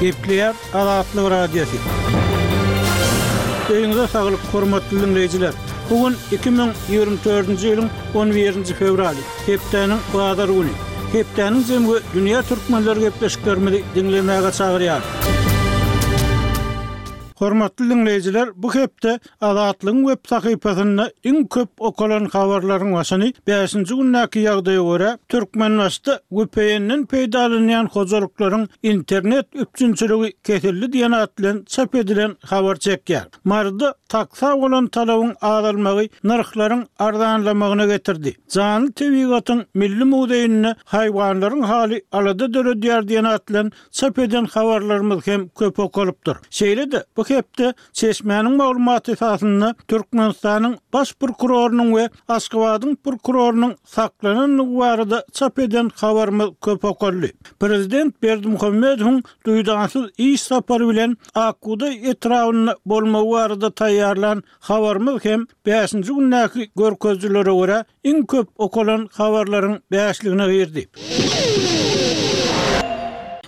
Gepleýär Azatlyk Radiosy. Öýüňize saglyk, hormatly diňleýjiler! Bu gün iki müň ýigrimi dördünji ýylyň on birinji fewraly, hepdäniň bazar güni. Hepdäniň jemi we dünýä türkmenleri gepleşiklerimizi diňlemäge çagyrýar. Hormatly diňleýjiler, bu hepde Azatlygyň web sahypasynda iň köp okalan habarlaryň başyny bäşinji gündäki ýagdaýa görä, Türkmenbaşyda VPN-den peýdalanýan hojalyklaryň internet üpjünçiligi kesildi diýen at bilen çap edilen habar çekýär. Maryda taksa bolan talabyň azalmagy nyrhlaryň arzanlamagyna getirdi. Janly tebigatyň milli muzeýinde haýwanlaryň haly alada döredýär diýen at bilen çap eden habarlarymyz hem köp okalypdyr. Şeýle-de bu hepde Çeşmäniň maglumaty esasynda, Türkmenistanyň Baş prokurorynyň we Aşgabadyň prokurorynyň saklanandygy barada çap eden habarymyz köp okaldy. Prezident Berdimuhamedowyň duýdansyz iş sapary bilen Akbugdaý etrabynda bolmagy barada taýýarlan habarymyz hem bäşinji gündäki görkezijilere görä, Iň köp okalan habarlaryň bäşligine girdi.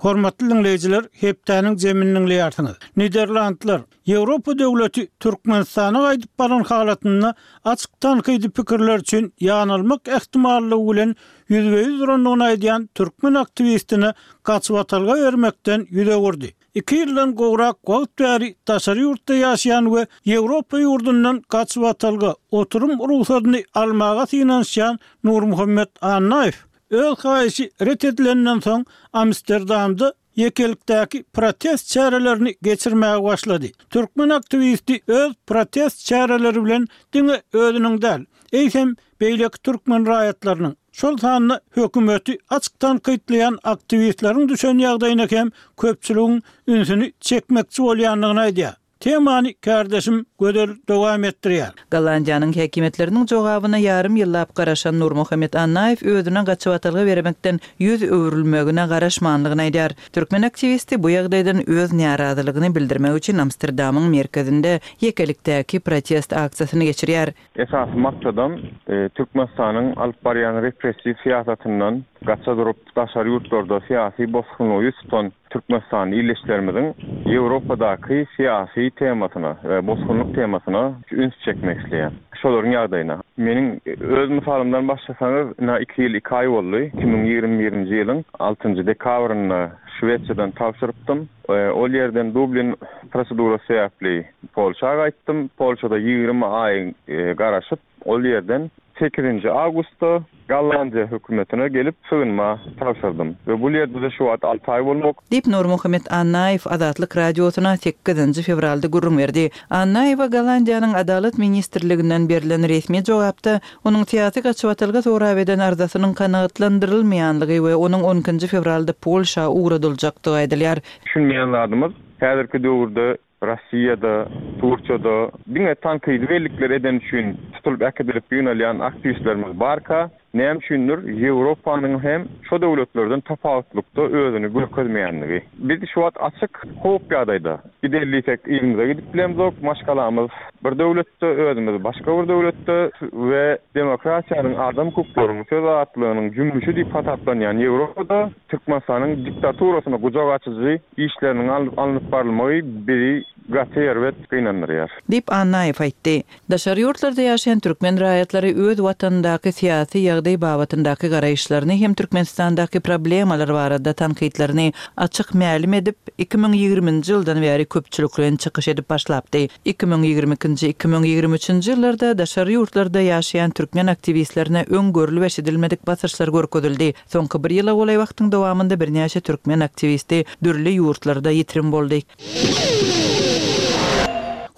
Hormatly diňleýjiler, hepdäniň jemini diňleýärsiňiz. Niderlandlar, Ýewropa döwleti Türkmenistana gaýdyp baran halatynda açyk tankydy pikirler üçin ýanylmak ähtimallygy bilen ýüzbe-ýüz durandygyny aýdýan türkmen aktiwistine gaçybatalga bermekden ýüz öwürdi. Iki ýyldan gowrak wagt bäri daşary ýurtda ýaşaýan we Ýewropa ýurdundan gaçybatalga, oturym rugsadyny almaga synanyşýan Nurmuhammet Annaýew öz haýyşy ret edilenden soň Amsterdamda ýekelikdäki protest çärelerini geçirmäge başlady. Türkmen aktiwisti öz protest çäreleri bilen diňe özüniň däl, eýsem, beýleki türkmen raýatlarynyň, şol sanda hökümeti açyk tankytlaýan aktiwistleriň düşen ýagdaýyna hem köpçüligiň ünsüni çekmekçi bolýandygyny aýdýar. Temany kärdeşim Gözel dowam etdirýär. Gollandiýanyň häkimiýetleriniň jogabyna ýarym ýyllap garaşan Nurmuhammet Annaýew özüne gaçybatalga bermekden ýüz öwrülmegine garaşmandygyny aýdýar. Türkmen aktiwisti bu ýagdaýdan öz närazylygyny bildirmek üçin Amsterdamyň merkezinde ýekelikdäki protest aksiýasyny geçirýär. Esasy maksadam Türkmenistanyň alyp barýan repressiw syýasatyndan gaça durup, daşary ýurtlarda syýasy bosgunlygy ýüz tutan türkmenistanly ildeşlerimiziň Ýewropadaky syýasy temasyna we bosgunlyk temasyna üns çekmek isleýär. Şolaryň ýagdaýyna, meniň öz mysalymdan başlasaňyz, ynha iki ýyl iki aý boldy, iki müň ýigrimi birinji ýylyň altynjy dekabrynda Şwesiýadan tabşyrypdym. Ol ýerden Dublin prosedurasy sebäpli, Polşa gaýtdym. Polşada ýigrimi aý garaşyp, ol ýerden sekizinji awgustda Gollandiýa hökümetine gelip, sygynma tabşyrdym we bul ýerde-de şu wagt alty aý bolmak. Diýip, Nurmuhammet Annaýew Azatlyk Radiosyna sekizinji fewralda gürrüň berdi. Annaýewe Gollandiýanyň Adalat ministrliginden berlen resmi jogapda onuň syýasy gaçybatalga sorap eden arzasynyň kanagatlandyrylmaýanlygy we onuň on ikinji fewralda Polşa ugradyljakdygy aýdylýar. Düşünmeýän zadymyz, häzirki döwürde Russiýada, Turkiýada diňe tankydy bellikler edeni üçin tutulyp äkidilip ýygnalýan aktiwistlerimiz barka, näme üçindir Ýewropanyň hem şo döwletlerden tapawutlykda özüni görkezmeýänligi. Biz şu wagt açyk howp ýagdaýda. Gider diýsek yzymyza gidip bilemzok, maşgalamyz bir döwletde, özümiz başga bir döwletde we demokratiýanyň, adam hukuklaryň, söz azatlygynyň jümmüşi diýip hasaplanýan Ýewropada, Türkmenistanyň diktaturasyna gujak açyjy işleriniň alnyp barylmagy bizi gaty erbet gynandyrýar. Diýip, Annaýew aýtdy. Daşary ýurtlarda ýaşaýan türkmen raýatlary öz watanyndaky syýasy ýagdaý babatyndaky garaýyşlaryny hem Türkmenistandaky problemalar barada tankytlaryny açyk mälim edip, iki müň ýigriminji ýyldan bäri köpçülikleýin çykyş edip başlapdy. Iki müň ýigrimi ikinji, iki müň ýigrimi üçünji ýyllarda daşary ýurtlarda ýaşaýan türkmen aktiwistlerine öň görlüp-eşidilmedik basyşlar görkezildi, Soňky bir ýyla golaý wagtyň dowamynda birnäçe türkmen aktiwisti dürli ýurtlarda ýitirim boldy.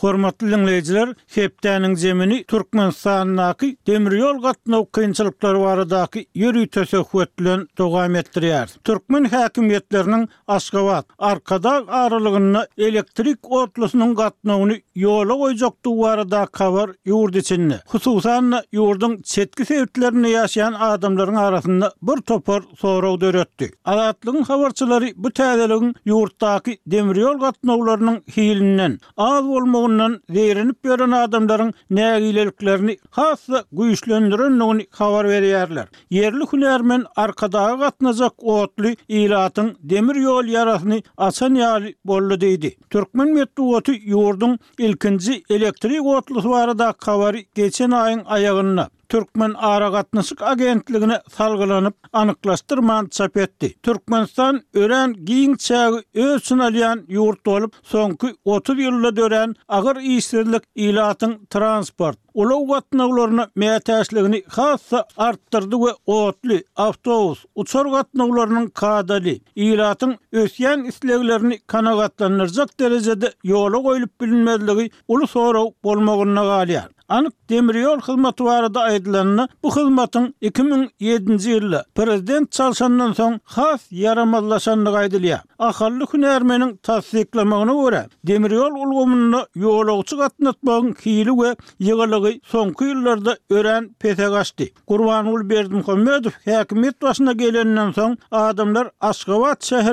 Hormatly diňleýjiler, hepdäniň zemini Türkmenistandaky demir ýol gatnaw kynçylyklary baradaky ýörite söhbet bilen dowam etdirýäris. Türkmen häkimiýetleriniň Aşgabat, Arkadag aralygynda elektrik otlusynyň gatnawyny ýola goýjakdygy baradaky habar ýurt içinde, hususan-da, ýurduň çetki sebitlerinde ýaşaýan adamlaryň arasynda bir topar sorag döretdi. Azatlygyň habarçylary bu täzeligiň ýurtdaky demir ýol gatnawlarynyň hilinden, az bolmagyndan zeýrenip ýören adamlaryň nägileliklerini has-da güýçlendirendigini habar berýärler. Ýerli hünärmen Arkadaga gatnajak otly ilatyň demir ýol ýarasyny açan ýaly boldy diýdi. Türkmen metbugaty ýurduň ilkinji elektrik otlusy baradaky habary geçen aýyň aýagynda Türkmenaragatnaşyk agentligine salgylanyp, anyklaşdyrman çap etdi. Türkmenistan örän giň çägi öz içine alýan ýurt bolup, soňky otuz ýylda dörän agyr işsizlik ilatyň transport, ulag gatnawlaryna mätäçligini has-da artdyrdy we otly, awtobus, uçar gatnawlarynyň kadaly, ilatyň ösýän isleglerini kanagatlandyrjak derejede ýola goýlup bilinmezligi uly sorag bolmagynda galýar. Anyk demir ýol hyzmaty barada aýdylanda, bu hyzmatyň iki müň ýedinji ýylda prezident çalşandan soň has ýaramazlaşandygy aýdylýar. Ahally hünärmeniň tassyklamagyna görä, demir ýol ulgamynda ýolagçy gatnatmagyň hili we ýygylygy soňky ýyllarda örän pese gaçdy. Gurbanguly Berdimuhamedow häkimiýet başyna geleninden soň, adamlar Aşgabat şäher